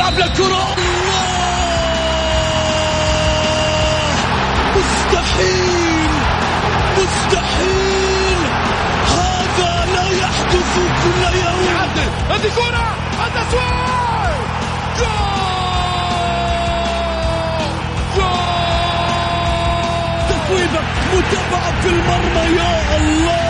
يلعب للكرة مستحيل! مستحيل! هذا لا يحدث كل يوم. هذه كرة! التسويق جول جول! تصويبة متابعة في المرمى يا الله!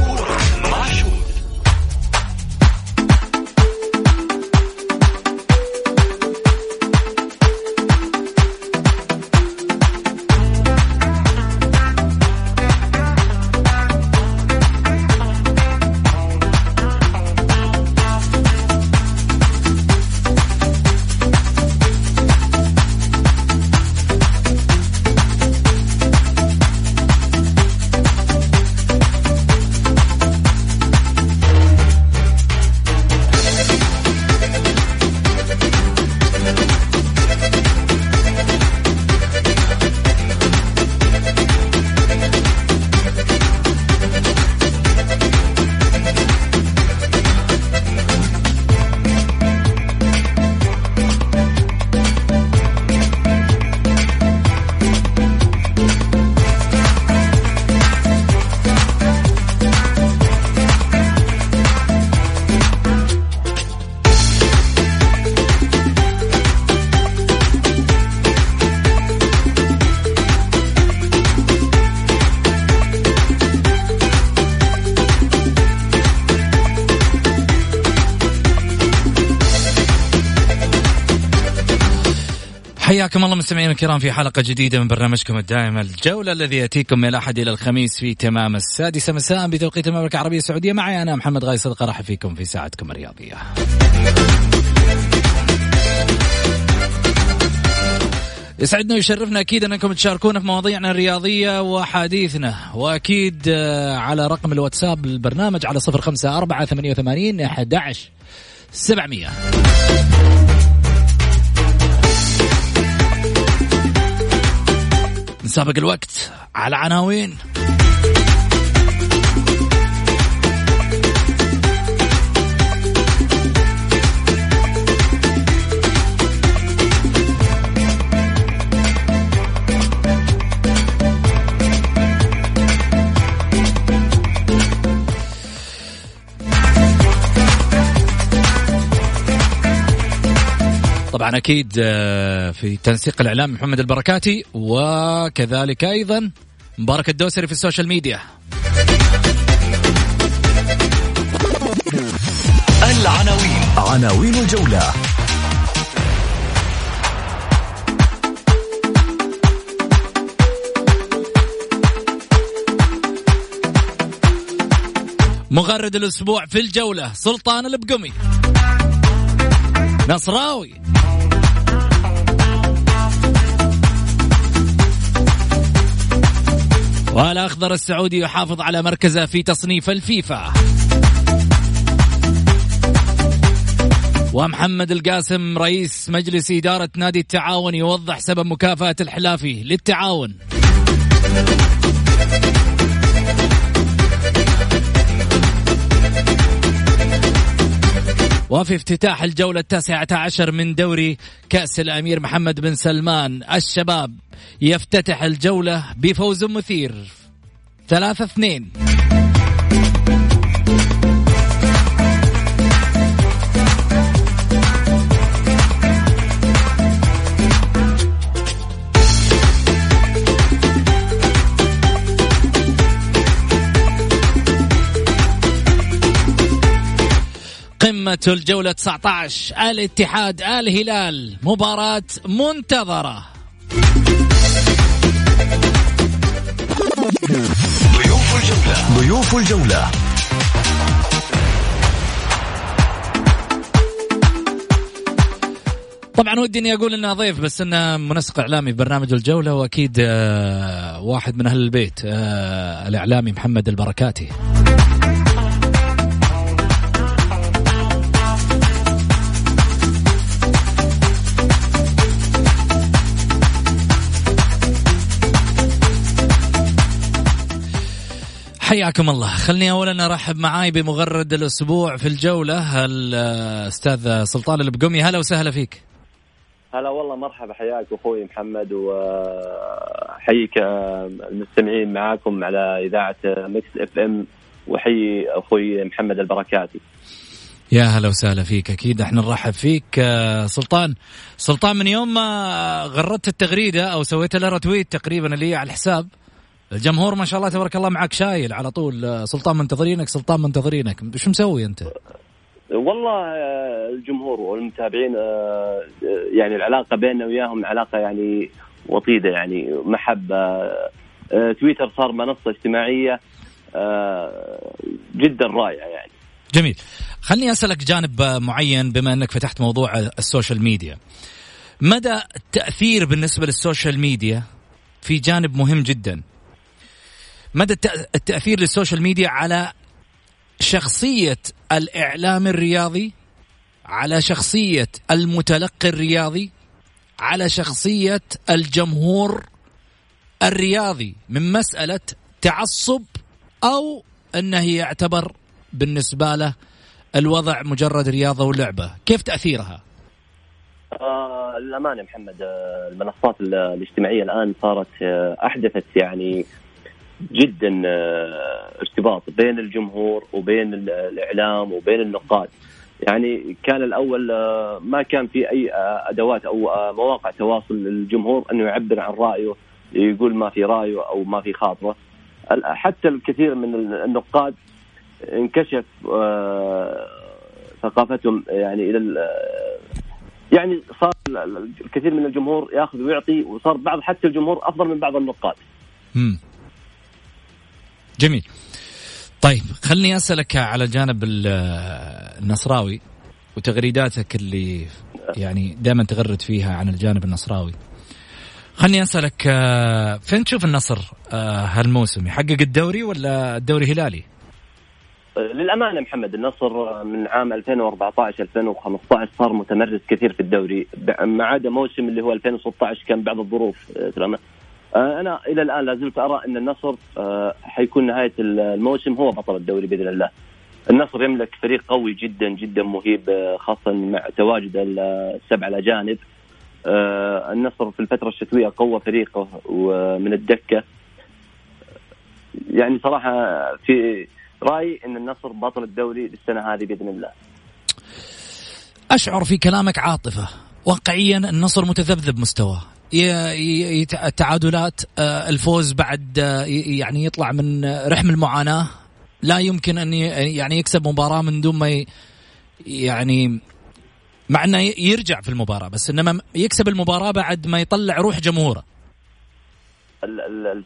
حياكم الله مستمعينا الكرام في حلقة جديدة من برنامجكم الدائم الجولة الذي يأتيكم من الأحد إلى الخميس في تمام السادسة مساء بتوقيت المملكة العربية السعودية. معي أنا محمد غاي صدقة راح فيكم في ساعتكم الرياضية. يسعدنا ويشرفنا أكيد أنكم تشاركونا في مواضيعنا الرياضية وأحاديثنا. وأكيد آه، على رقم الواتساب البرنامج على 054 88 11 700 سابق الوقت على عناوين. طبعا أكيد آه، في تنسيق الإعلام محمد البركاتي وكذلك أيضا مبارك الدوسري في السوشيال ميديا. العناوين. عناوين الجولة. مغرد الأسبوع في الجولة سلطان البقمي. نصراوي. والأخضر السعودي يحافظ على مركزه في تصنيف الفيفا. ومحمد القاسم رئيس مجلس إدارة نادي التعاون يوضح سبب مكافأة الحلافي للتعاون. وفي افتتاح الجولة التاسعة عشر من دوري كأس الأمير محمد بن سلمان الشباب يفتتح الجولة بفوز مثير ثلاثة اثنين. قمة الجولة 19 الاتحاد الهلال مباراة منتظرة. ضيوف الجولة. ضيوف الجولة. طبعا ودي إني أقول إنه ضيف بس إنه منسق إعلامي في برنامج الجولة وأكيد آه، واحد من أهل البيت آه، الإعلامي محمد البركاتي. حياكم الله. خلني اولا أرحب معاي بمغرد الأسبوع في الجولة الاستاذ سلطان البقمي هلا وسهلا فيك. هلا والله مرحبا. حياك أخوي محمد وحييك المستمعين معاكم على إذاعة مكس إف إم. وحيي أخوي محمد البركاتي. يا هلا وسهلا فيك. أكيد إحنا نرحب فيك آه، سلطان. سلطان من يوم ما غردت التغريدة أو سويت لها تويت تقريبا اللي هي على الحساب الجمهور ما شاء الله تبارك الله معك شايل على طول. آه، سلطان منتظرينك سلطان منتظرينك. شو مسوي أنت؟ والله آه، الجمهور والمتابعين يعني العلاقة بيننا وياهم علاقة يعني وطيدة يعني. محبة تويتر صار منصة اجتماعية جدا رائعة يعني. جميل. خلني أسألك جانب معين بما أنك فتحت موضوع السوشيال ميديا. مدى التأثير بالنسبة للسوشيال ميديا في جانب مهم جدا؟ مدى التأثير للسوشيال ميديا على شخصية الإعلام الرياضي على شخصية المتلقي الرياضي على شخصية الجمهور الرياضي من مسألة تعصب أو أنه يعتبر بالنسبة له الوضع مجرد رياضة ولعبة. كيف تأثيرها؟ آه للأمانة محمد آه المنصات الاجتماعية الآن صارت آه أحدثت يعني جدا آه ارتباط بين الجمهور وبين الإعلام وبين النقاد. يعني كان الأول آه ما كان في أي آه أدوات أو مواقع تواصل للجمهور أنه يعبر عن رأيه يقول ما في رأيه أو ما في خاطره. حتى الكثير من النقاد انكشف ثقافتهم يعني إلى يعني صار الكثير من الجمهور ياخذ ويعطي وصار بعض حتى الجمهور أفضل من بعض النقاد. جميل. طيب خلني أسألك على الجانب النصراوي وتغريداتك اللي يعني دائما تغرد فيها عن الجانب النصراوي. خلني أسألك آه، فين تشوف النصر آه، هالموسم يحقق الدوري ولا الدوري هلالي؟ للأمانة محمد النصر من عام 2014 2015 صار متمرس كثير في الدوري ما عدا موسم اللي هو 2016 كان بعض الظروف آه، أنا إلى الآن لا زلت أرى أن النصر آه، حيكون نهاية الموسم هو بطل الدوري بإذن الله. النصر يملك فريق قوي جدا جدا مهيب آه، خاصة مع تواجد السبع الأجانب. النصر في الفترة الشتوية قوى فريقه ومن الدكة. يعني صراحة في رأيي أن النصر بطل الدوري للسنه هذه بإذن الله أشعر في كلامك عاطفة واقعيا النصر متذبذب مستواه التعادلات آه، الفوز بعد آه، يعني يطلع من رحم المعاناة. لا يمكن أن يعني يكسب مباراة من دون ما يعني مع أنه يرجع في المباراة بس إنما يكسب المباراة بعد ما يطلع روح جمهوره.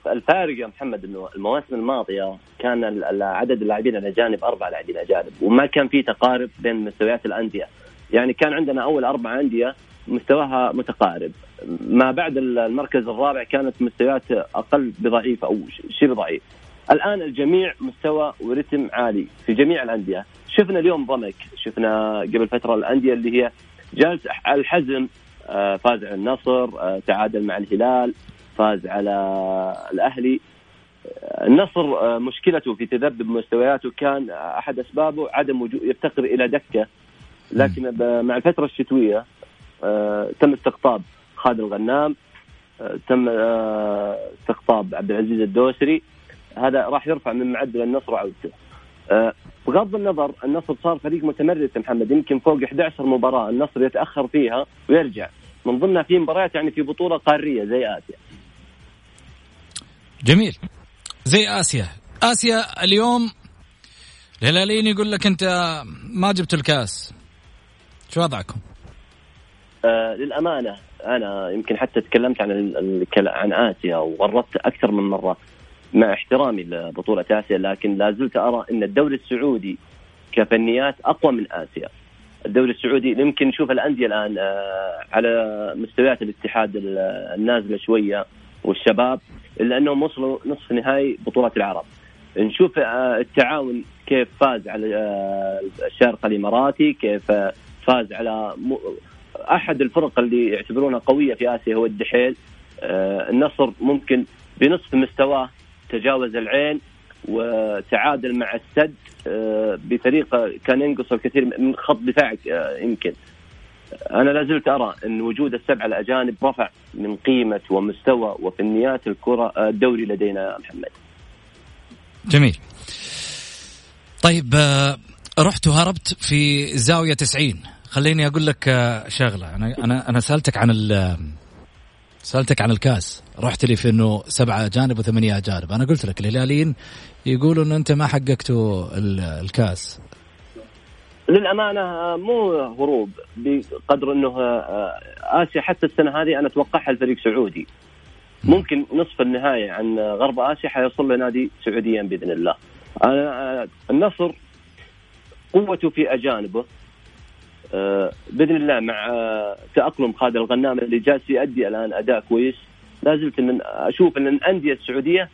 الفارق يا محمد إنه المواسم الماضية كان عدد اللاعبين الاجانب أربع لاعبين اجانب وما كان في تقارب بين مستويات الأندية. يعني كان عندنا أول أربع أندية مستواها متقارب. ما بعد المركز الرابع كانت مستويات أقل بضعيف أو شبه ضعيف الآن الجميع مستوى ورتم عالي في جميع الأندية. شفنا اليوم ضمك. شفنا قبل فترة الأندية اللي هي جالس الحزم. آه، فاز على النصر آه، تعادل مع الهلال فاز على الأهلي. النصر آه، مشكلته في تذبذب مستوياته كان أحد أسبابه عدم وجود يفتقر إلى دكة. لكن مع الفترة الشتوية تم استقطاب. خالد الغنام آه، تم استقطاب عبد العزيز الدوسري. هذا راح يرفع من معدل النصر وعودته. بغض النظر النصر صار فريق متمرس محمد يمكن فوق 11 مباراة النصر يتأخر فيها ويرجع. من ضمنها في مباريات يعني في بطولة قارية زي آسيا. جميل. زي آسيا. آسيا اليوم الهلاليين يقول لك أنت ما جبت الكاس. شو وضعكم؟ آه للأمانة أنا يمكن حتى تكلمت عن عن آسيا وغردت أكثر من مرة مع احترامي لبطولة آسيا لكن لا زلت أرى إن الدوري السعودي كفنيات أقوى من آسيا. الدوري السعودي يمكن نشوف الأندية الآن آه على مستويات الاتحاد النازلة شوية والشباب إلا أنهم وصلوا نصف نهائي بطولة العرب. نشوف آه، التعاون كيف فاز على الشارقه الاماراتي، كيف فاز على أحد الفرق اللي يعتبرونها قوية في آسيا هو الدحيل. آه، النصر ممكن بنصف مستواه تجاوز العين وتعادل مع السد آه، بطريقه كان ينقص الكثير من خط دفاعك آه، يمكن أنا لا زلت أرى إن وجود السبعة الأجانب رفع من قيمة ومستوى وفنيات الكرة الدوري لدينا محمد. جميل. طيب رحت وهربت في زاوية 90 خليني أقول لك شغلة. أنا أنا أنا سألتك عن سألتك عن الكاس. رحت لي في إنه سبعة اجانب وثمانية اجانب أنا قلت لك الهلاليين يقولوا إنه أنت ما حققتوا الكاس. للأمانة مو هروب. بقدر إنه آه، آسيا حتى السنة هذه أنا أتوقعها الفريق سعودي. ممكن نصف النهائي عن غرب آسيا حيصل لنادي سعوديا بإذن الله. آه، النصر قوته في أجانبه. آه، بإذن الله مع تأقلم خالد الغنام اللي جالس يؤدي الآن أداء كويس. لا زلت إن أشوف إن الأندية السعودية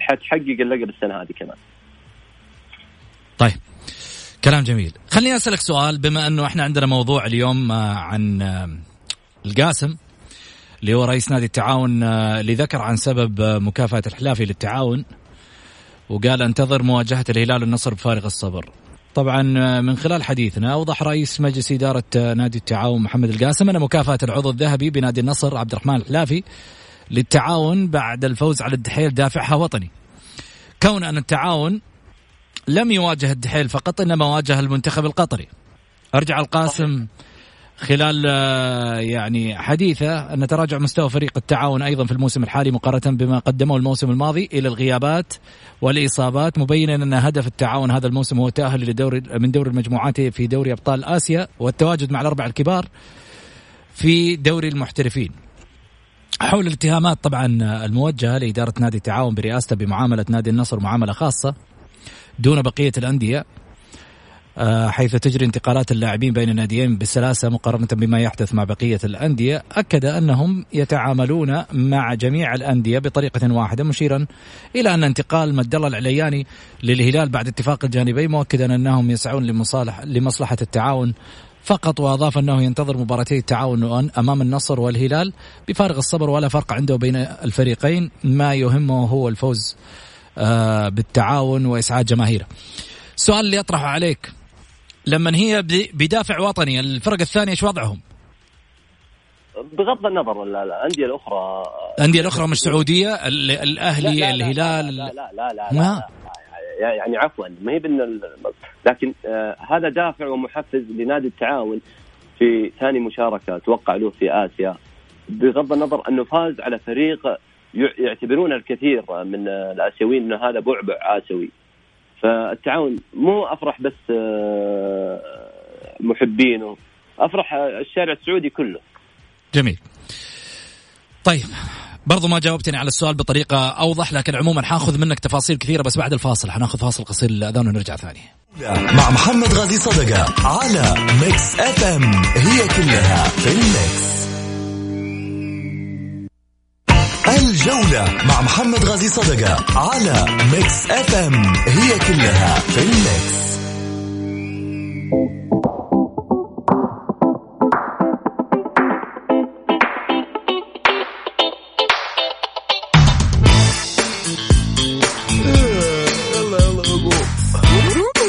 حتحقق اللقب السنة هذه كمان. طيب. كلام جميل. خليني أسألك سؤال. بما أنه إحنا عندنا موضوع اليوم آه، عن آه، القاسم اللي هو رئيس نادي التعاون اللي ذكر عن سبب مكافأة الحلافي للتعاون وقال أنتظر مواجهة الهلال والنصر بفارغ الصبر. طبعا من خلال حديثنا أوضح رئيس مجلس إدارة نادي التعاون محمد القاسم أن مكافأة العضو الذهبي بنادي النصر عبد الرحمن الحلافي للتعاون بعد الفوز على الدحيل دافعها وطني. كون أن التعاون لم يواجه الدحيل فقط إنما واجه المنتخب القطري. أرجع القاسم خلال آه، يعني حديثه أن تراجع مستوى فريق التعاون أيضا في الموسم الحالي مقارنة بما قدمه الموسم الماضي إلى الغيابات والإصابات مبينا أن هدف التعاون هذا الموسم هو التأهل لدوري من دوري المجموعات في دوري أبطال آسيا والتواجد مع الاربع الكبار في دوري المحترفين. حول الاتهامات طبعا الموجهة لإدارة نادي التعاون برئاسته بمعاملة نادي النصر معاملة خاصة دون بقية الأندية آه، حيث تجري انتقالات اللاعبين بين الناديين بسلاسة مقارنة بما يحدث مع بقية الأندية أكد أنهم يتعاملون مع جميع الأندية بطريقة واحدة مشيرا إلى أن انتقال مد الله العلياني للهلال بعد اتفاق الجانبين مؤكدا أنهم يسعون لمصالح لمصلحة التعاون فقط وأضاف أنه ينتظر مباراتي التعاون أمام النصر والهلال بفارغ الصبر ولا فرق عنده بين الفريقين ما يهمه هو الفوز آه، بالتعاون وإسعاد جماهيره. السؤال اللي اطرحه عليك لما هي بدافع وطني الفرق الثانية إيش وضعهم؟ بغض النظر الأندية الأخرى. الأندية الأخرى مش سعودية الأهلي لا لا الهلال لا لا لا لا, لا, لا, لا يعني عفوا ما هي بان لكن آه هذا دافع ومحفز لنادي التعاون في ثاني مشاركة أتوقع له في آسيا. بغض النظر أنه فاز على فريق يعتبرون الكثير من الآسيويين إنه هذا بعبع آسيوي. فالتعاون مو أفرح بس آه، محبينه أفرح الشارع السعودي كله. جميل. طيب برضو ما جاوبتني على السؤال بطريقة أوضح لكن عموما حاخذ منك تفاصيل كثيرة بس بعد الفاصل حناخذ فاصل قصير للأذان ونرجع ثاني. مع محمد غازي صدقة على ميكس اف ام هي كلها في الميكس الجولة مع محمد غازي صدقة على ميكس اف ام هي كلها في الميكس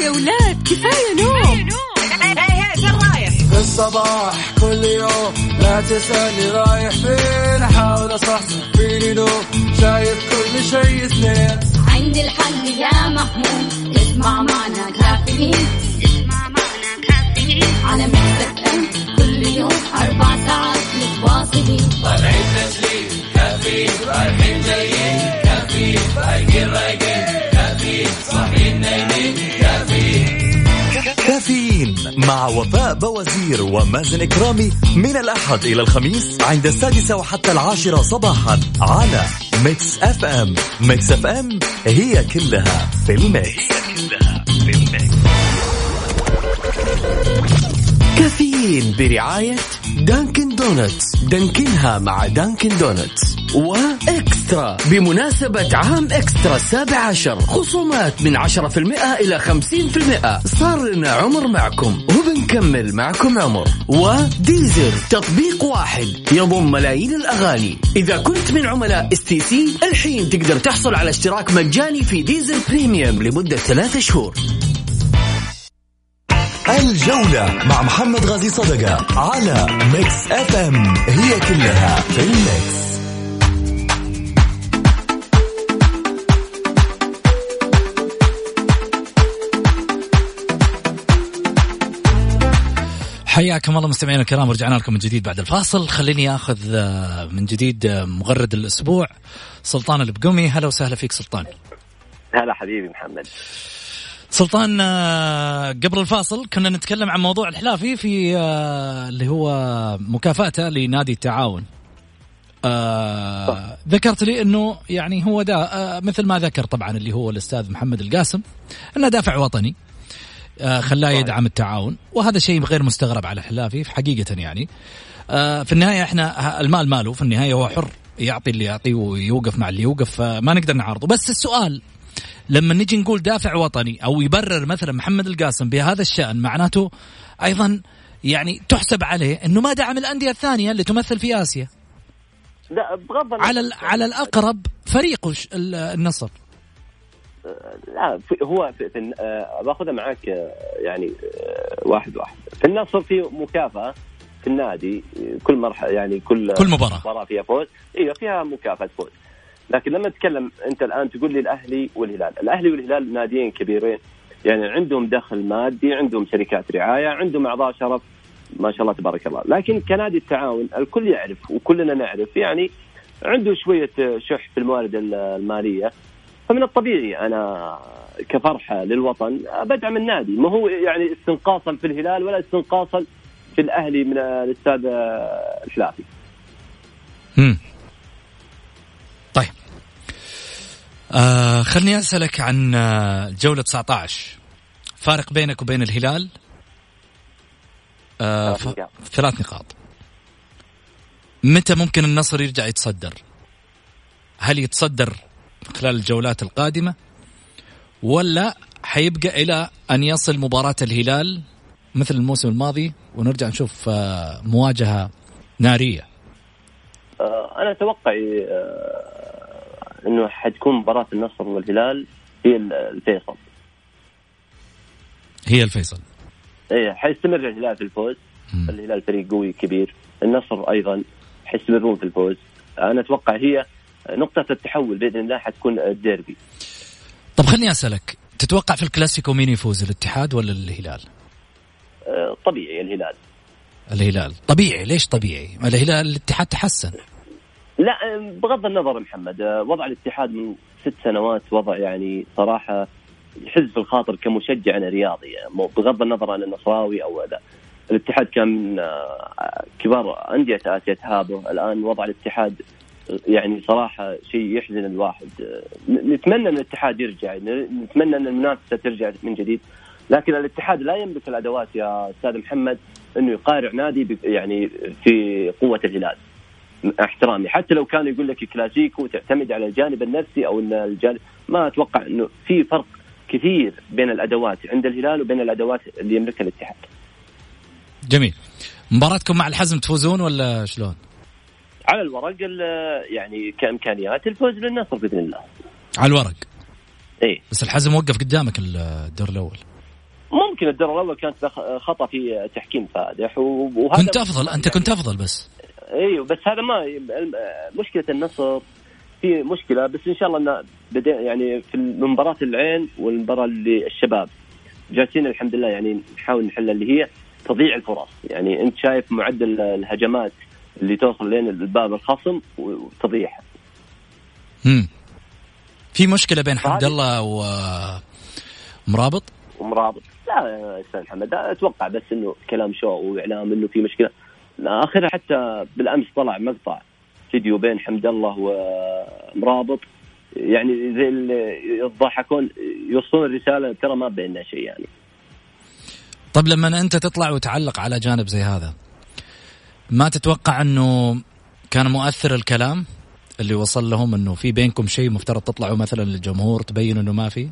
يا ولاد كفاية نوم. الصباح تسألني رايح فين؟ أحاول أصحصح فيني لو شايف كل شيء سنين عندي الحل يا محمود. اسمع معنا كافيين. اسمع معنا كافيين. على مكتب كل يوم. مع وفاء بوازير ومازن إكرامي من الأحد إلى الخميس عند السادسه وحتى العاشره صباحا على ميكس أف أم. ميكس أف أم هي كلها في الميكس. كلها في الميكس. كافيين برعاية دانكن دونتس. دانكنها مع دانكن دونتس. وإكسترا بمناسبة عام إكسترا السابع عشر خصومات من عشرة في المئة إلى خمسين في المئة. صار لنا عمر معكم. وبنكمل نكمل معكم عمر. وديزر تطبيق واحد. يضم ملايين الأغاني. إذا كنت من عملاء اس تي سي الحين تقدر تحصل على اشتراك مجاني في ديزر premium لمدة ثلاثة شهور. الجولة مع محمد غازي صدقة على ميكس اف ام هي كلها في الميكس. حياكم الله مستمعينا الكرام ورجعنا لكم من جديد بعد الفاصل. خليني آخذ آه، من جديد آه، مغرد الأسبوع. سلطان البقومي هلا وسهلا فيك سلطان. هلا حبيبي محمد. سلطان آه، قبل الفاصل كنا نتكلم عن موضوع الحلافي في اللي هو مكافأته لنادي التعاون. آه ذكرت لي إنه يعني هو دا آه مثل ما ذكر طبعا اللي هو الأستاذ محمد القاسم إنه دافع وطني. خلاه يدعم التعاون. وهذا شيء غير مستغرب على حلافي في حقيقة يعني. آه في النهاية إحنا المال ماله؟ في النهاية هو حر يعطي اللي يعطيه ويوقف مع اللي يوقف فما نقدر نعارضه. بس السؤال لما نجي نقول دافع وطني أو يبرر مثلا محمد القاسم بهذا الشأن معناته أيضا يعني تحسب عليه إنه ما دعم الأندية الثانية اللي تمثل في آسيا. لا بغض النظر. على ال- على الأقرب فريقه النصر. لا هو في, في آه باخذها معك آه يعني آه واحد واحد. في النصر في مكافأة في النادي كل مرحلة يعني كل كل مباراة. مباراة فيها فوز. إيوه فيها مكافأة فوز. لكن لما تتكلم أنت الآن تقول لي الأهلي والهلال. الأهلي والهلال ناديين كبيرين. يعني عندهم دخل مادي عندهم شركات رعاية عندهم أعضاء شرف. ما شاء الله تبارك الله. لكن كنادي التعاون الكل يعرف وكلنا نعرف يعني عنده شوية شح في الموارد المالية. فمن الطبيعي أنا كفرحة للوطن بدعم النادي ما هو يعني استنقاصا في الهلال ولا استنقاصا في الأهلي من الأستاذ الحلافي مم. طيب. آه خلني أسألك عن آه، جولة 19 فارق بينك وبين الهلال؟ آه ثلاث ف... نقاط. ثلاث نقاط. متى ممكن النصر يرجع يتصدر؟ هل يتصدر خلال الجولات القادمة ولا حيبقى إلى أن يصل مباراة الهلال مثل الموسم الماضي ونرجع نشوف آه مواجهة نارية. آه، أنا توقعي آه، إنه حتكون مباراة النصر والهلال هي الفيصل. هي الفيصل. إيه حيستمر الهلال في الفوز. الهلال فريق قوي كبير. النصر أيضا حيستمرون في الفوز. أنا أتوقع هي نقطة التحول بإذن الله حتكون الديربي. طب خليني أسألك تتوقع في الكلاسيكو مين يفوز الاتحاد ولا الهلال؟ آه، طبيعي الهلال. الهلال. طبيعي ليش طبيعي؟ الهلال الاتحاد تحسن. لا بغض النظر محمد آه، وضع الاتحاد من ست سنوات وضع يعني صراحة يحز في الخاطر كمشجع أنا رياضي يعني بغض النظر عن النصراوي أو لا. الاتحاد كان من آه، كبار أندية آسيا تهابه. الآن وضع الاتحاد يعني صراحة شيء يحزن الواحد. نتمنى أن الاتحاد يرجع نتمنى أن المنافسة ترجع من جديد. لكن الاتحاد لا يملك الأدوات يا أستاذ محمد أنه يقارع نادي يعني في قوة الهلال. احترامي. حتى لو كان يقول لك كلاسيكو تعتمد على الجانب النفسي أو إن الجانب ما أتوقع إنه في فرق كثير بين الأدوات عند الهلال وبين الأدوات اللي يملكها الاتحاد. جميل. مباراتكم مع الحزم تفوزون ولا شلون؟ على الورق ال- يعني كإمكانيات الفوز للنصر بإذن الله. على الورق؟ إيه. بس الحزم وقف قدامك الدور الأول. ممكن الدور الأول كانت خطأ في تحكيم فادح وهذا كنت أفضل أنت كنت أفضل بس. أيوه بس هذا ما مشكلة النصر في مشكلة بس إن شاء الله انه بدا يعني في مباراه العين والمباراة اللي الشباب جالسين الحمد لله يعني نحاول نحل اللي هي تضييع الفرص. يعني أنت شايف معدل الهجمات اللي توصل لين الباب الخصم وتضييعها مم. في مشكلة بين حمد الله ومرابط ومرابط. لا يا أستاذ محمد أتوقع بس إنه كلام شو وإعلام إنه في مشكلة. آخرها حتى بالأمس طلع مقطع فيديو بين حمد الله ومرابط. يعني زي اللي يضحكون يوصلون الرسالة ترى ما بيننا شيء يعني. طب لما أنت تطلع وتعلق على جانب زي هذا ما تتوقع أنه كان مؤثر الكلام اللي وصل لهم أنه في بينكم شيء مفترض تطلعوا مثلا للجمهور تبين أنه ما في؟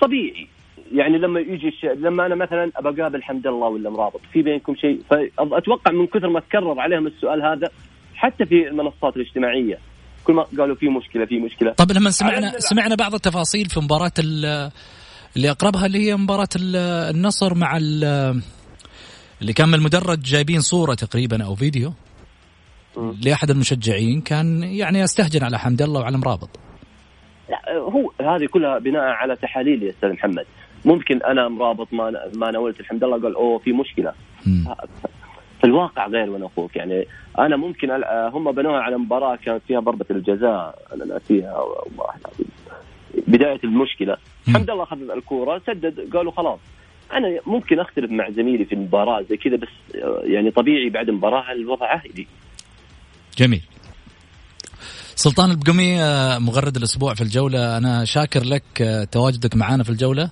طبيعي. يعني لما يجي الش... لما أنا مثلا ابى أقابل حمد الله ولا مرابط في بينكم شيء؟ فأتوقع من كثر ما تكرر عليهم السؤال هذا حتى في المنصات الاجتماعية كل ما قالوا في مشكلة في مشكلة. طب لما سمعنا سمعنا بعض التفاصيل في مباراة اللي أقربها اللي هي مباراة النصر مع اللي كان من المدرج جايبين صورة تقريبا أو فيديو لأحد المشجعين كان يعني يستهجن على حمد الله وعلى مرابط لا هو هذه كلها بناء على تحاليل يا أستاذ محمد. ممكن أنا مرابط ما ما نولت الحمد لله قال أوه في مشكلة. في الواقع غير وأنا أخوك يعني أنا ممكن هم بنوها على مباراة كانت فيها ضربة الجزاء أنا ناسيها بداية المشكلة. الحمد لله اخذ الكورة سدد قالوا خلاص. أنا ممكن أختلف مع زميلي في المباراه زي كذا بس يعني طبيعي بعد مباراة الوضع عادي. جميل. سلطان البقمي آه، مغرد الأسبوع في الجولة. أنا شاكر لك آه، تواجدك معنا في الجولة.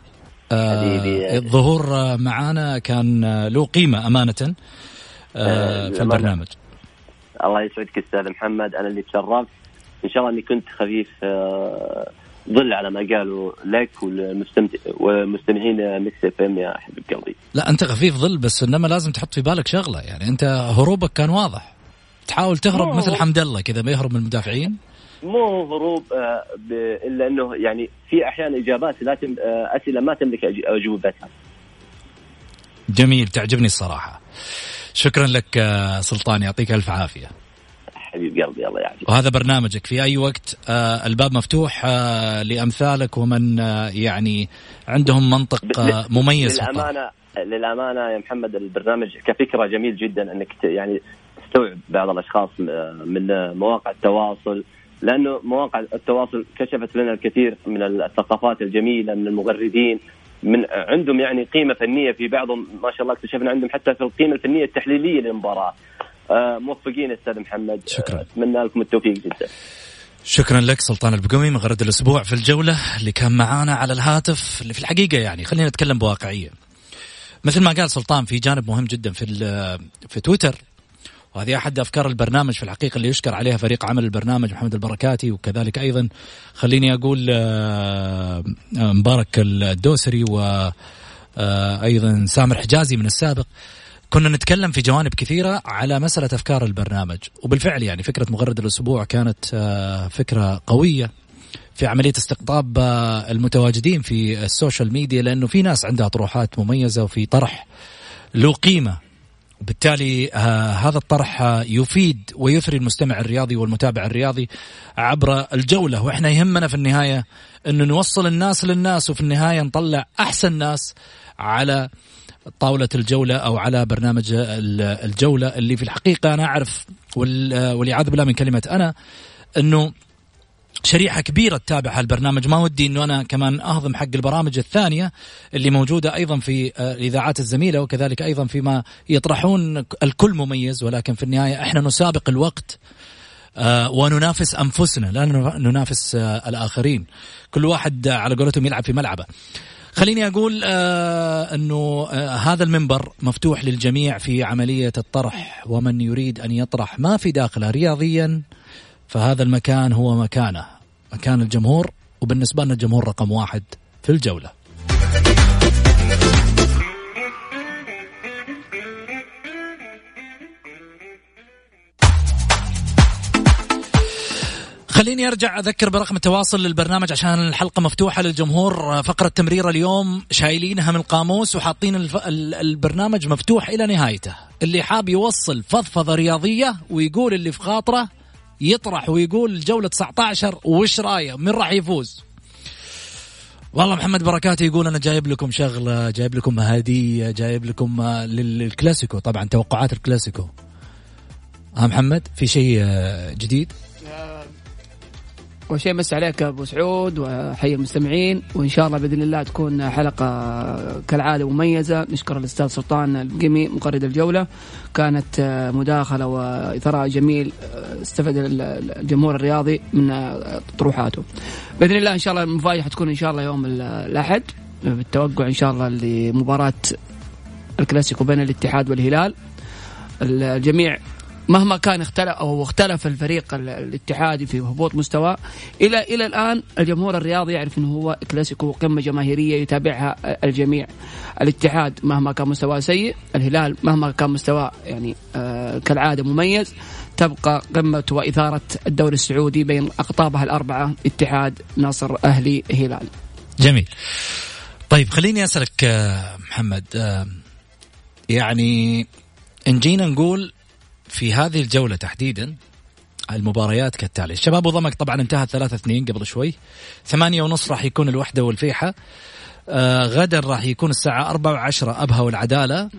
حبيبي الظهور معنا كان له قيمة أمانة في البرنامج. الله يسعدك أستاذ محمد أنا اللي تشرفت. إن شاء الله إني كنت خفيف ظل على ما قالوا لك والمستمعين ميكس إف إم يا حبيب قلبي لا أنت خفيف ظل بس إنما لازم تحط في بالك شغلة. يعني أنت هروبك كان واضح. تحاول تهرب مثل حمد الله كذا ما يهرب من المدافعين. مو هروب آه إلا إنه يعني في أحيانا إجابات لا تم آه أسئلة ما تملك اجوبتها جميل تعجبني الصراحة. شكرا لك آه سلطان يعطيك ألف عافية. حبيب قلبي الله يعافيك. وهذا برنامجك. في أي وقت آه الباب مفتوح آه لأمثالك ومن آه يعني عندهم منطق آه مميز للأمانة للأمانة يا محمد البرنامج كفكرة جميل جدا إنك يعني تستوعب بعض الأشخاص من مواقع التواصل لأنه مواقع التواصل كشفت لنا الكثير من الثقافات الجميلة من المغردين من عندهم يعني قيمة فنية في بعضهم ما شاء الله اكتشفنا عندهم حتى في القيمة الفنية التحليلية للمباراة. موفقين أستاذ محمد. شكرا. أتمنى لكم التوفيق جدا. شكرا لك سلطان البقومي. مغرد الأسبوع في الجولة اللي كان معانا على الهاتف اللي في الحقيقة يعني خلينا نتكلم بواقعية. مثل ما قال سلطان في جانب مهم جدا في في تويتر وهذه أحد أفكار البرنامج في الحقيقة اللي يشكر عليها فريق عمل البرنامج محمد البركاتي وكذلك أيضا خليني أقول مبارك الدوسري و أيضا سامر حجازي من السابق. كنا نتكلم في جوانب كثيرة على مسألة أفكار البرنامج. وبالفعل يعني فكرة مغرد الأسبوع كانت فكرة قوية في عملية استقطاب المتواجدين في السوشيال ميديا لأنه في ناس عندها طروحات مميزة وفي طرح له قيمة. وبالتالي آه هذا الطرح آه يفيد ويثري المستمع الرياضي والمتابع الرياضي عبر الجولة. وإحنا يهمنا في النهاية أنه نوصل الناس للناس وفي النهاية نطلع أحسن ناس على طاولة الجولة أو على برنامج الجولة اللي في الحقيقة أنا أعرف والعياذ بالله من كلمة أنا أنه شريحة كبيرة تتابع هالبرنامج. ما ودي إنه أنا كمان أهضم حق البرامج الثانية اللي موجودة أيضا في الاذاعات الزميلة وكذلك أيضا فيما يطرحون الكل مميز. ولكن في النهاية إحنا نسابق الوقت وننافس أنفسنا لا ننافس الآخرين. كل واحد على قولتهم يلعب في ملعبه. خليني أقول آه أنه آه هذا المنبر مفتوح للجميع في عملية الطرح ومن يريد أن يطرح ما في داخله رياضيا فهذا المكان هو مكانه مكان الجمهور وبالنسبة لنا الجمهور رقم واحد في الجولة. خليني أرجع أذكر برقم التواصل للبرنامج عشان الحلقة مفتوحة للجمهور. فقرة تمرير اليوم شايلينها من القاموس وحاطين الف... البرنامج مفتوح إلى نهايته. اللي حاب يوصل فضفضة رياضية ويقول اللي في خاطره يطرح ويقول الجولة 19 وش رأيه؟ من راح يفوز. والله محمد بركات يقول أنا جايب لكم شغلة جايب لكم هدية جايب لكم للكلاسيكو. طبعا توقعات الكلاسيكو. ها محمد في شيء جديد؟ اول شيء مس عليك أبو سعود وحي المستمعين وإن شاء الله بإذن الله تكون حلقة كالعادة مميزة. نشكر الأستاذ سلطان القمي مقرد الجولة. كانت مداخلة وإثراء جميل استفاد الجمهور الرياضي من طروحاته. بإذن الله إن شاء الله المفاجأة حتكون إن شاء الله يوم الأحد. بالتوقع إن شاء الله لمباراة الكلاسيكو بين الاتحاد والهلال. الجميع مهما كان اختلف أو اختلف الفريق ال- الاتحادي في هبوط مستواه إلى إلى الآن الجمهور الرياضي يعرف إنه هو كلاسيكو قمة جماهيرية يتابعها الجميع. الاتحاد مهما كان مستواه سيء الهلال مهما كان مستواه يعني آه كالعادة مميز تبقى قمة وإثارة الدوري السعودي بين أقطابها الأربعة اتحاد نصر أهلي هلال. جميل. طيب خليني أسألك آه، محمد آه، يعني إن جينا نقول في هذه الجولة تحديدا المباريات كالتالي. الشباب وضمك طبعا انتهى 3 2 قبل شوي. ثمانية ونص راح يكون الوحدة والفيحة. آه غدا راح يكون الساعة أربعة وعشرة أبها والعدالة.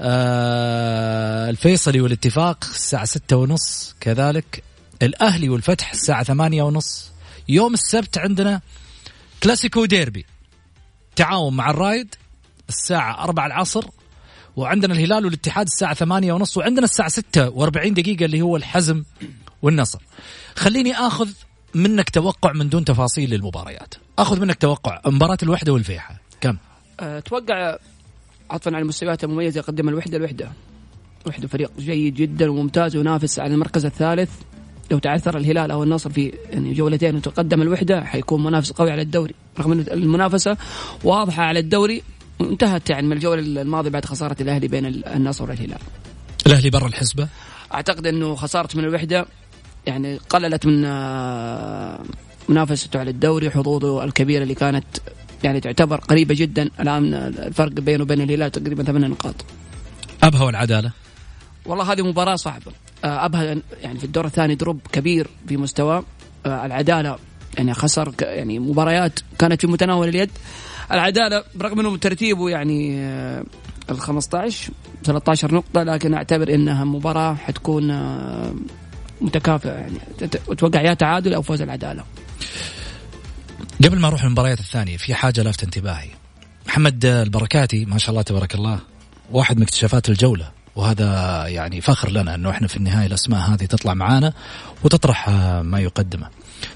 آه الفيصلي والاتفاق الساعة ستة ونص كذلك. الأهلي والفتح الساعة ثمانية ونص. يوم السبت عندنا كلاسيكو ديربي. تعاون مع الرايد الساعة أربعة العصر. وعندنا الهلال والاتحاد الساعة ثمانية ونص وعندنا الساعة ستة وأربعين دقيقة اللي هو الحزم والنصر. خليني أخذ منك توقع من دون تفاصيل للمباريات. أخذ منك توقع مباراة الوحدة والفيحة. كم؟ أتوقع عطفا على المستويات المميزة يقدم الوحدة الوحدة. وحدة فريق جيد جدا وممتاز وينافس على المركز الثالث. لو تعثر الهلال أو النصر في يعني جولتين وتقدم الوحدة حيكون منافس قوي على الدوري رغم ان المنافسة واضحة على الدوري. انتهت يعني من الجولة الماضية بعد خسارة الأهلي بين النصر والهلال. الأهلي برا الحسبة؟ أعتقد إنه خسارة من الوحدة يعني قللت من آه، منافسته على الدوري حظوظه الكبيرة اللي كانت يعني تعتبر قريبة جدا. الآن الفرق بينه وبين الهلال تقريبا ثمان نقاط. أبها والعدالة؟ والله هذه مباراة صعبة. آه، أبها يعني في الدور الثاني دروب كبير في مستواه العدالة يعني خسر يعني مباريات كانت في متناول اليد. العدالة برغم أنه ترتيبه يعني ال 15 13 نقطة لكن أعتبر إنها مباراة حتكون آه، متكافئة يعني. أتوقع يا تعادل أو فوز العدالة. قبل ما أروح للمباريات الثانية في حاجة لافت انتباهي. محمد البركاتي ما شاء الله تبارك الله واحد من اكتشافات الجولة. وهذا يعني فخر لنا إنه إحنا في النهاية الأسماء هذه تطلع معانا وتطرح آه، ما يقدمه.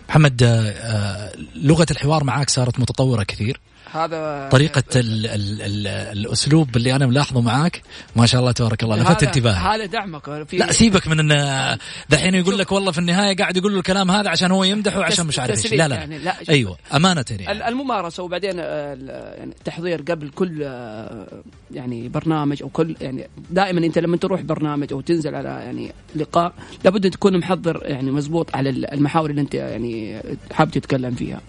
محمد آه، لغة الحوار معاك صارت متطورة كثير. هذا طريقة ال ال ال الأسلوب اللي أنا ملاحظه معاك ما شاء الله تبارك الله لفت انتباهي. هذا دعمك. في لا سيبك من إن دحين يقول لك والله في النهاية قاعد يقول له الكلام هذا عشان هو يمدحه عشان مش عارف إيش. لا لا, يعني، لا، شوف. أيوه أمانة يعني. ال- الممارسة وبعدين آه، يعني التحضير قبل كل آه، يعني برنامج أو كل يعني دائما أنت لما تروح برنامج أو تنزل على يعني لقاء لابد أن تكون محضر يعني مزبوط على ال- المحاور اللي أنت يعني حاب تتكلم فيها.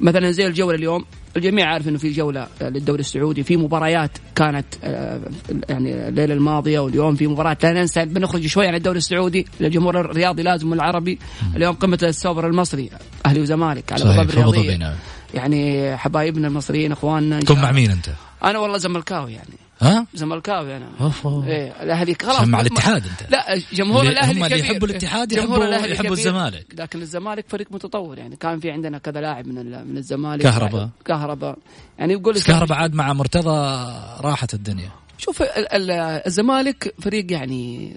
مثلا زي الجولة اليوم الجميع عارف إنه في جولة آه، للدوري السعودي في مباريات كانت آه، يعني الليلة الماضية واليوم في مباراة لا ننسى بنخرج شوي عن الدوري السعودي للجمهور الرياضي لازم والعربي اليوم قمة السوبر المصري أهلي وزمالك على ابو الرياضية. يعني حبايبنا المصريين إخواننا كن شاء مع. مين أنت؟ أنا والله زملكاوي يعني ها؟ زملكاوي أنا أوف أوف. إيه الأهلي خلاص مع الاتحاد أنت لا جمهور الأهلي هم اللي. يحبوا الاتحاد يحبوا- يحبوا. الزمالك. لكن الزمالك فريق متطور يعني كان في عندنا كذا لاعب من من الزمالك كهرباء. كهرباء يعني يقول بس كهرباء عاد مع مرتضى راحت الدنيا شوف ال- ال- الزمالك فريق يعني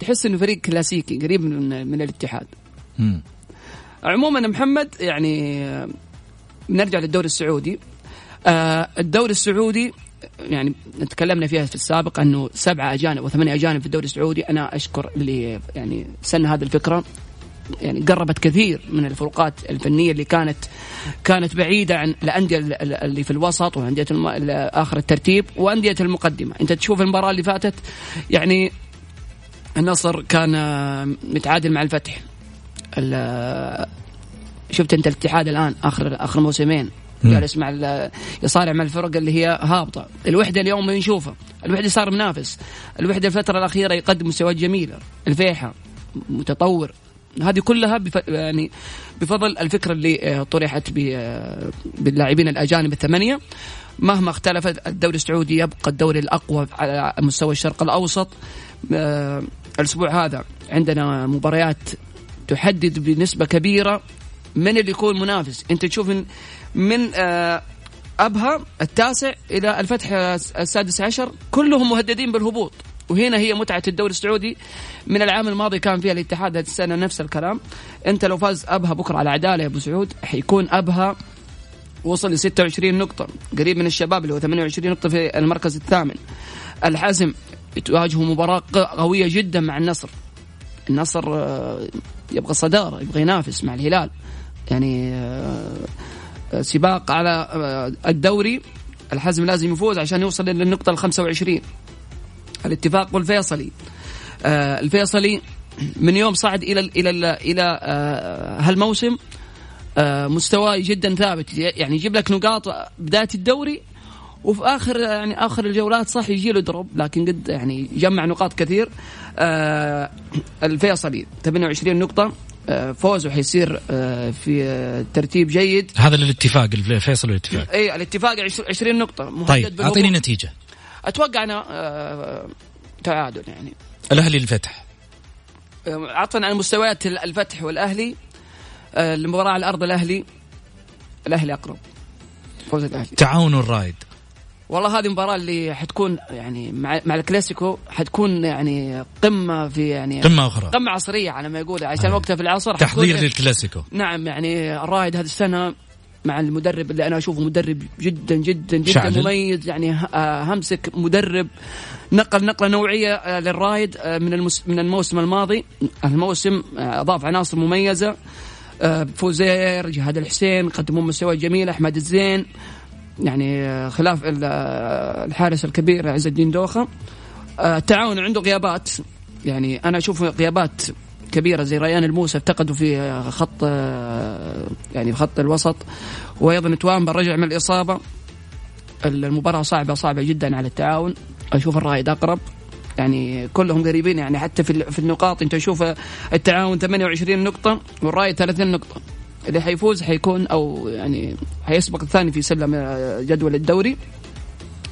تحس إنه فريق كلاسيكي قريب من من الاتحاد مم. عموما محمد يعني بنرجع للدوري السعودي آه، الدوري السعودي يعني تكلمنا فيها في السابق أنه سبعة أجانب وثمانية أجانب في الدوري السعودي. أنا أشكر اللي يعني سن هذه الفكرة. يعني قربت كثير من الفروقات الفنية اللي كانت كانت بعيدة عن الأندية ال- ال- اللي في الوسط وأندية آخر الترتيب وأندية المقدمة، أنت تشوف المباراة اللي فاتت يعني النصر كان متعادل مع الفتح. ال- شفت أنت الاتحاد الآن اخر آخر موسمين. جالس مع يصارع مع الفرق اللي هي هابطة، الوحدة اليوم ما نشوفه، الوحدة صار منافس، الوحدة الفترة الأخيرة يقدم مستويات جميلة، الفيحة متطور. هذه كلها بف... يعني بفضل الفكرة اللي آه، طرحت ب... آه، باللاعبين الأجانب الثمانية. مهما اختلفت الدوري السعودي يبقى الدوري الأقوى على مستوى الشرق الأوسط. آه، الأسبوع هذا عندنا مباريات تحدد بنسبة كبيرة من اللي يكون منافس. أنت تشوف من, من آه، أبها التاسع إلى الفتح السادس عشر كلهم مهددين بالهبوط. وهنا هي متعة الدوري السعودي. من العام الماضي كان فيها الاتحاد هذه السنة نفس الكلام. أنت لو فاز أبها بكرة على عدالة يا أبو سعود حيكون أبها وصل ل 26 نقطة. قريب من الشباب اللي هو 28 نقطة في المركز الثامن. الحزم تواجهوا مباراة قوية جدا مع النصر. النصر آه، يبغى الصداره يبغى ينافس مع الهلال. يعني آه، سباق على آه، الدوري. الحزم لازم يفوز عشان يوصل للنقطه ال 25 الاتفاق والفيصلي. آه، الفيصلي من يوم صعد إلى ال إلى ال إلى آه، هالموسم مستواه جدا ثابت. يعني يجيب لك نقاط بداية الدوري وفي آخر يعني آخر الجولات صح يجي له دروب لكن قد يعني جمع نقاط كثير. الفيصلي 28 نقطة. فوزه حيصير آه، في آه، ترتيب جيد. هذا الاتفاق الفيصل والاتفاق اي الاتفاق 20 نقطة. مهدد طيب. أعطيني نتيجة. أتوقع أنا آه، تعادل يعني. الأهلي الفتح. عطفا عن مستويات الفتح والأهلي. المباراة على أرض الأهلي. الأهلي أقرب. فوز الأهلي. تعاون الرايد والله هذه المباراه اللي حتكون يعني مع مع الكلاسيكو حتكون يعني قمة في يعني قمة أخرى قمة عصرية على ما يقول عشان وقتها في العصر تحضير إيه؟ للكلاسيكو نعم يعني الرائد هذه السنة مع المدرب اللي أنا أشوفه مدرب جدا جدا جدا شعلل. مميز يعني آه، همسك مدرب نقل نقلة نوعية آه، للرايد آه، من من الموسم الماضي الموسم آه، أضاف عناصر مميزة آه، فوزير جهاد الحسين قدموا مستوى جميل أحمد الزين يعني خلاف ال- الحارس الكبير عز الدين دوخة. آه، التعاون عنده غيابات. يعني أنا أشوف غيابات كبيرة زي ريان الموسى افتقدوا في خط آه، يعني خط الوسط. وأيضا توامبا رجع من الإصابة. المباراة صعبة صعبة جدا على التعاون. أشوف الرائد أقرب. يعني كلهم قريبين يعني حتى في في النقاط. أنت تشوف التعاون 28 نقطة والرائد 30 نقطة. اللي حيفوز حيكون أو يعني حيسبق الثاني في سلم آه، جدول الدوري.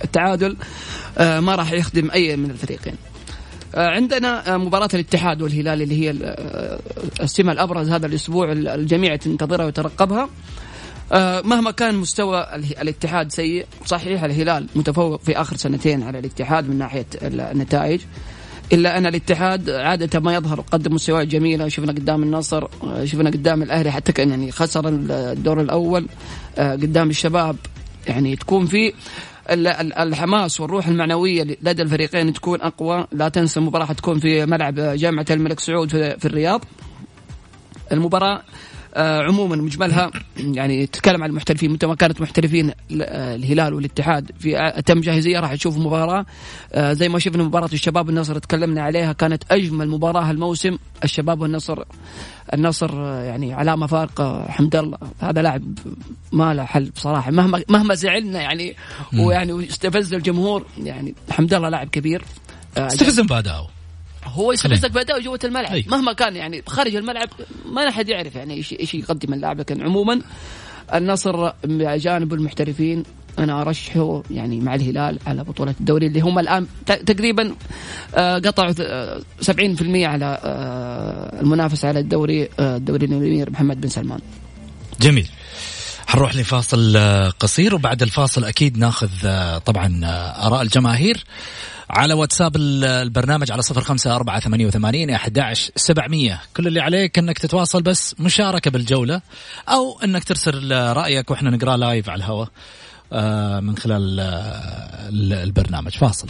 التعادل آه، ما راح يخدم أي من الفريقين. آه، عندنا مباراة الاتحاد والهلال اللي هي ال- السمة الأبرز هذا الأسبوع ال- الجميع تنتظرها ويترقبها. آه، مهما كان مستوى الاتحاد سيء صحيح الهلال متفوق في آخر سنتين على الاتحاد من ناحية ال- النتائج. إلا أن الاتحاد عادة ما يظهر قدم مستويات جميلة شفنا قدام النصر شفنا قدام الأهلي حتى كان يعني خسر الدور الأول آه، قدام الشباب. يعني تكون في ال- ال- الحماس والروح المعنوية لدى الفريقين تكون أقوى. لا تنسى المباراة حتكون في ملعب جامعة الملك سعود في, الرياض. المباراة عموما مجملها يعني تتكلم عن المحترفين. متى ما كانت محترفين آه، الهلال والاتحاد في أتم جاهزية راح تشوف مباراة. آه، زي ما شفنا مباراة الشباب والنصر تكلمنا عليها كانت أجمل مباراة الموسم الشباب والنصر النصر آه، يعني علامة فارقة حمد الله هذا لاعب ما له حل بصراحة. مهما مهما زعلنا يعني ويعني استفز الجمهور يعني حمد الله لاعب كبير. آه، استفزهم باداؤه هو يستفزك باداء جوه الملعب. أي. مهما كان يعني خارج الملعب ما حد يعرف يعني إيش إيش يقدم اللاعب. لكن عموما النصر بجانب المحترفين أنا أرشحه يعني مع الهلال على بطولة الدوري اللي هم الآن تقريبا آه، قطعوا آه، 70% على آه، المنافسة على الدوري آه، الدوري الامير محمد بن سلمان. جميل. حنروح لفاصل آه، قصير وبعد الفاصل أكيد ناخذ آه، طبعا آه، آراء الجماهير. على واتساب ال- البرنامج على صفر خمسة أربعة ثمانية وثمانين أحد سبعمية. كل اللي عليك أنك تتواصل بس مشاركة بالجولة أو أنك ترسل رأيك وإحنا نقرأ لايف على الهواء آه، من خلال آه، ال- البرنامج. فاصل.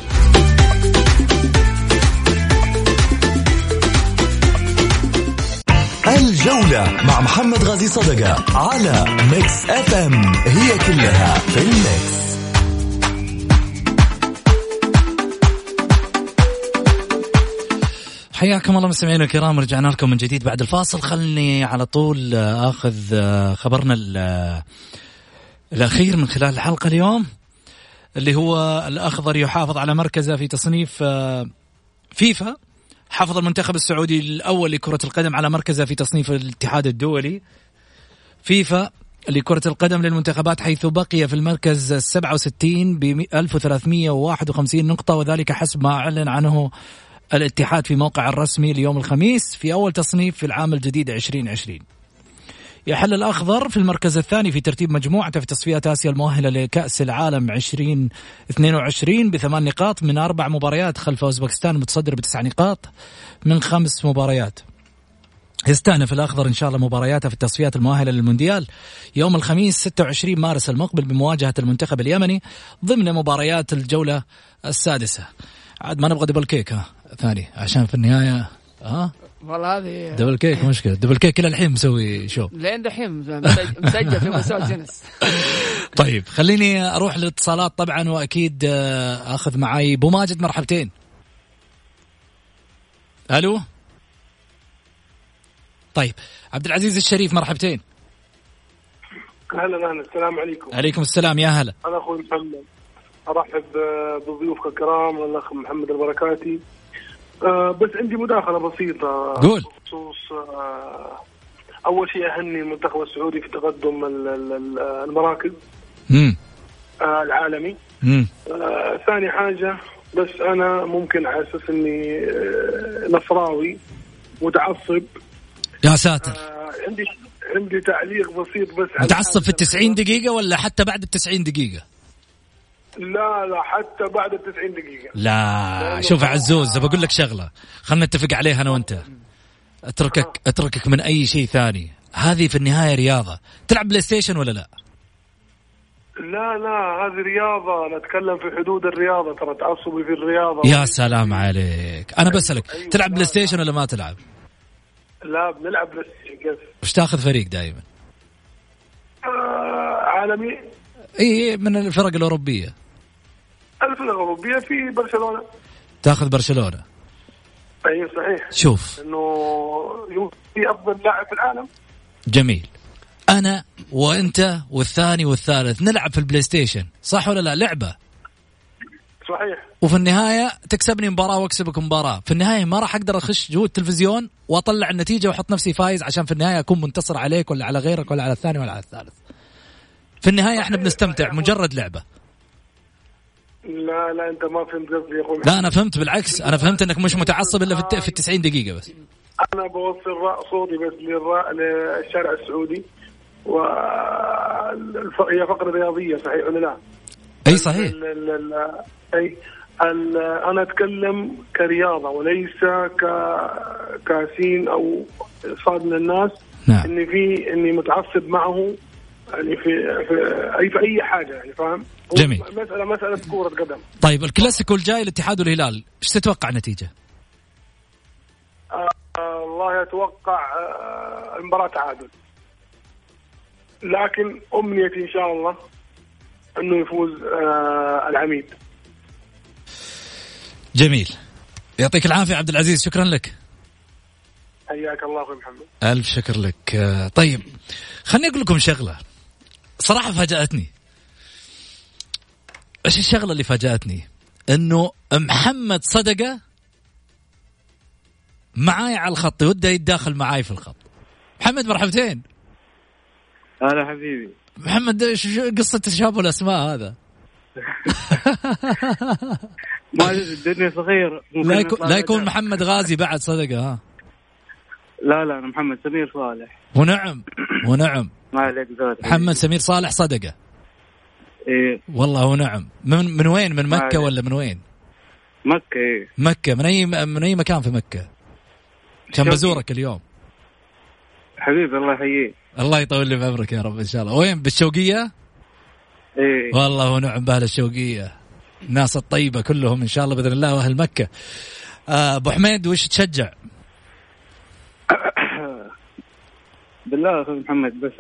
الجولة مع محمد غازي صدقة على ميكس اف ام هي كلها في الميكس حياكم الله مستمعينا الكرام رجعنا لكم من جديد بعد الفاصل. خلني على طول آه، آخذ آه، خبرنا آه، الأخير من خلال الحلقة اليوم اللي هو الأخضر يحافظ على مركزه في تصنيف فيفا حافظ المنتخب السعودي الأول لكرة القدم على مركزه في تصنيف الاتحاد الدولي. فيفا لكرة القدم للمنتخبات حيث بقي في المركز 67 ب 1351 نقطة وذلك حسب ما أعلن عنه الاتحاد في موقع الرسمي ليوم الخميس في أول تصنيف في العام الجديد 2020 يحل الأخضر في المركز الثاني في ترتيب مجموعته في تصفيات آسيا المؤهلة لكأس العالم 2022 بثمان نقاط من أربع مباريات خلف أوزبكستان المتصدر بتسع نقاط من خمس مباريات. يستأنف الأخضر إن شاء الله مبارياته في التصفيات المؤهلة للمونديال. يوم الخميس 26 مارس المقبل بمواجهة المنتخب اليمني ضمن مباريات الجولة السادسة. عاد ما نبغى double kick ها؟ ثاني عشان في النهاية ها؟ والله هذه double kick مشكلة. double kick إلى الحين مسوي شو لين دحين مسج- مسجل في مسوى جنس. طيب خليني أروح للاتصالات طبعا وأكيد آه، أخذ معي أبو ماجد مرحبتين. ألو؟ طيب عبد العزيز الشريف مرحبتين. أهلا أهلا. السلام عليكم. عليكم السلام يا هلا. أنا أخوي محمد. أرحب آه، بضيوفك الكرام الاخ محمد البركاتي. آه، بس عندي مداخلة بسيطة. قول. بخصوص آه، أول شيء أهني المنتخب السعودي في تقدم ال- ال- ال- المراكز امم آه، العالمي. آه، ثاني حاجة بس أنا ممكن على أساس إني آه، نصراوي متعصب. يا ساتر. آه، عندي عندي تعليق بسيط بس متعصب في حاجة. التسعين دقيقة ولا حتى بعد التسعين دقيقة؟ لا لا حتى بعد ال 90 دقيقة. لا شوف يا عزوز بقول لك شغلة. خلنا نتفق عليها أنا وأنت. أتركك أتركك من أي شيء ثاني. هذه في النهاية رياضة. تلعب بلاي ستيشن ولا لا؟ لا لا هذه رياضة. نتكلم في حدود الرياضة. ترى تعصبي في الرياضة. يا سلام عليك. أنا بسألك تلعب بلاي ستيشن ولا ما تلعب؟ لا بنلعب بلاي ستيشن وش تاخذ فريق دائما آه عالمي. اي من الفرق الأوروبية. الفرق الأوروبية في برشلونة. تاخذ برشلونة. أي صحيح. شوف. إنه في أفضل لاعب في العالم. جميل. أنا وأنت والثاني والثالث نلعب في ال PlayStation صح ولا لا؟ لعبة. صحيح. وفي النهاية تكسبني مباراة وأكسبك مباراة. في النهاية ما راح أقدر أخش جوا التلفزيون وأطلع النتيجة وأحط نفسي فايز عشان في النهاية أكون منتصر عليك ولا على غيرك ولا على الثاني ولا على الثالث. في النهاية إحنا بنستمتع مجرد لعبة. لا لا أنت ما فهمت قصدي يا أخوي لا أنا فهمت بالعكس أنا فهمت إنك مش متعصب إلا في في التسعين دقيقة بس أنا بوصل صوتي بس للشارع السعودي و هي فقرة رياضية صحيح ولا لا؟ أي صحيح ال- ال- ال- أي ال- أنا أتكلم كرياضة وليس ك كاسين أو صاد من الناس نعم. إني في إني متعصب معه يعني في في أي في أي حاجة يعني فاهم؟ جميل. مساله مسألة كرة قدم. طيب الكلاسيكو الجاي الاتحاد والهلال إيش تتوقع نتيجه آه الله أتوقع آه المباراة تعادل. لكن امنيتي إن شاء الله إنه يفوز آه العميد. جميل. يعطيك العافية عبد العزيز شكرا لك. حياك الله أخوي محمد. ألف شكر لك. آه، طيب خليني أقول لكم شغلة. صراحة فاجأتني. إيش الشغلة اللي فاجأتني؟ إنه محمد صدقة معاي على الخط وده يتداخل معاي في الخط. محمد مرحبتين. هلا حبيبي. محمد إيش شو قصة تشابه الأسماء هذا؟ ما الدنيا ممكن لا يكون لا يكون. محمد غازي بعد صدقة ها؟ لا لا أنا محمد سمير صالح. ونعم ونعم. ما عليك محمد سمير صالح صدقة. إيه. والله ونعم من من وين؟ من عليك. ولا من وين؟ مكة إيه. مكة. من أي من أي مكان في مكة؟ كان. بزورك اليوم. حبيبي الله يحييك. الله يطول لي في عمرك يا رب إن شاء الله. وين؟ بالشوقية؟ إيه. والله ونعم بأهل الشوقية. الناس الطيبة كلهم إن شاء الله بإذن الله وأهل مكة. آه، أبو حميد وش تشجع؟ بالله أخوي محمد بس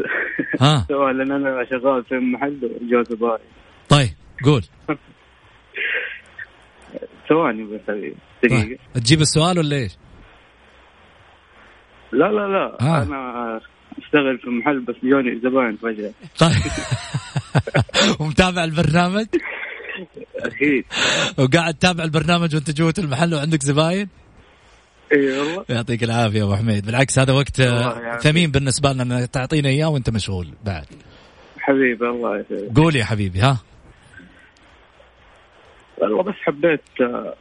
ها. سؤال لأن أنا شغال في محل وجو زباين طيب قول. ثواني بس حبيبي دقيقة. طيب. تجيب السؤال ولا إيش؟ لا لا لا آه. أنا أشتغل في محل بس جوني زباين فجأة. طيب. ومتابع البرنامج؟ أكيد. وقاعد تتابع البرنامج وأنت جوة المحل وعندك زباين؟ اي والله يعطيك العافية أبو حميد. بالعكس هذا وقت آه،. ثمين بالنسبة لنا تعطينا إياه وأنت مشغول بعد. حبيبي الله يسعدك. قول يا حبيبي ها؟ والله بس حبيت آه،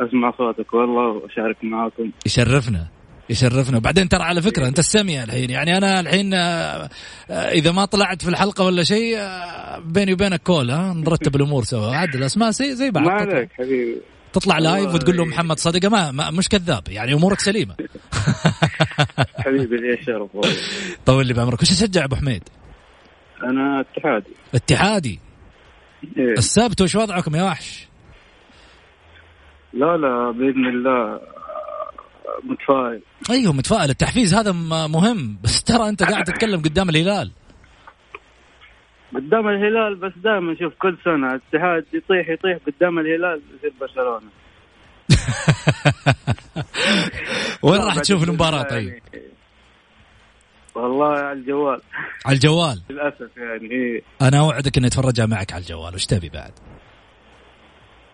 أسمع صوتك والله واشارك معاكم. يشرفنا يشرفنا. وبعدين ترى على فكرة أنت السميع الحين. يعني أنا الحين آه، إذا ما طلعت في الحلقة ولا شيء بيني وبينك كول ها؟ نرتب الأمور سوا. عاد الاسماء زي زي بعض. ما عليك حبيبي. تطلع لايف وتقول له محمد صدقة ما, ما مش كذاب يعني أمورك سليمة. حبيبي لي الشرف والله. طول لي بعمرك. وش تشجع أبو حميد؟ أنا اتحادي. اتحادي؟ إيه. السبت وش وضعكم يا وحش؟ لا لا بإذن الله متفائل. أيوه متفائل. التحفيز هذا مهم بس ترى أنت قاعد تتكلم قدام الهلال. قدام الهلال بس دائما شوف كل سنة الاتحاد يطيح يطيح قدام الهلال يصير برشلونة وين راح تشوف المباراة طيب؟ يعني والله على الجوال على الجوال للأسف يعني إيه. أنا أوعدك إني أتفرجها معك على الجوال وش تبي بعد؟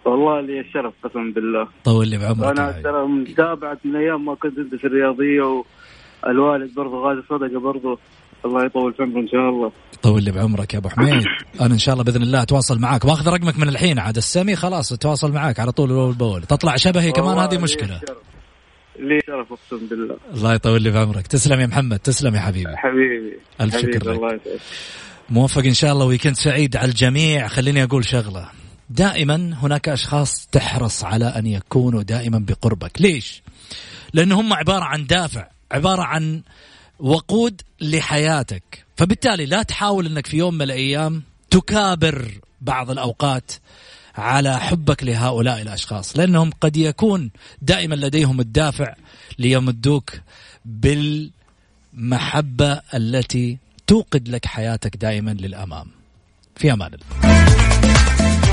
والله لي الشرف قسما بالله طول لي بعمرك أنا ترى متابعة من أيام ما كنت ادرس الرياضية والوالد برضه غازي صدقة برضه الله يطول في عمره إن شاء الله. طول لي بعمرك يا أبو حميد. أنا إن شاء الله بإذن الله أتواصل معاك. وأخذ رقمك من الحين عاد. السمي خلاص أتواصل معاك على طول. اول بأول. تطلع شبهي كمان هذه مشكلة. لي شرف أقسم بالله. الله يطول لي بعمرك تسلم يا محمد. تسلم يا حبيبي. حبيبي. حبيبي شكر لك. الله يسعدك. موفق إن شاء الله ويكند سعيد على الجميع. خليني أقول شغلة. دائما هناك أشخاص تحرص على أن يكونوا دائما بقربك. ليش؟ لأن هم عبارة عن دافع عبارة عن وقود لحياتك. فبالتالي لا تحاول إنك في يوم من الأيام تكابر بعض الأوقات على حبك لهؤلاء الأشخاص لأنهم قد يكون دائما لديهم الدافع ليمدوك بالمحبة التي توقد لك حياتك دائما للأمام. في أمان الله.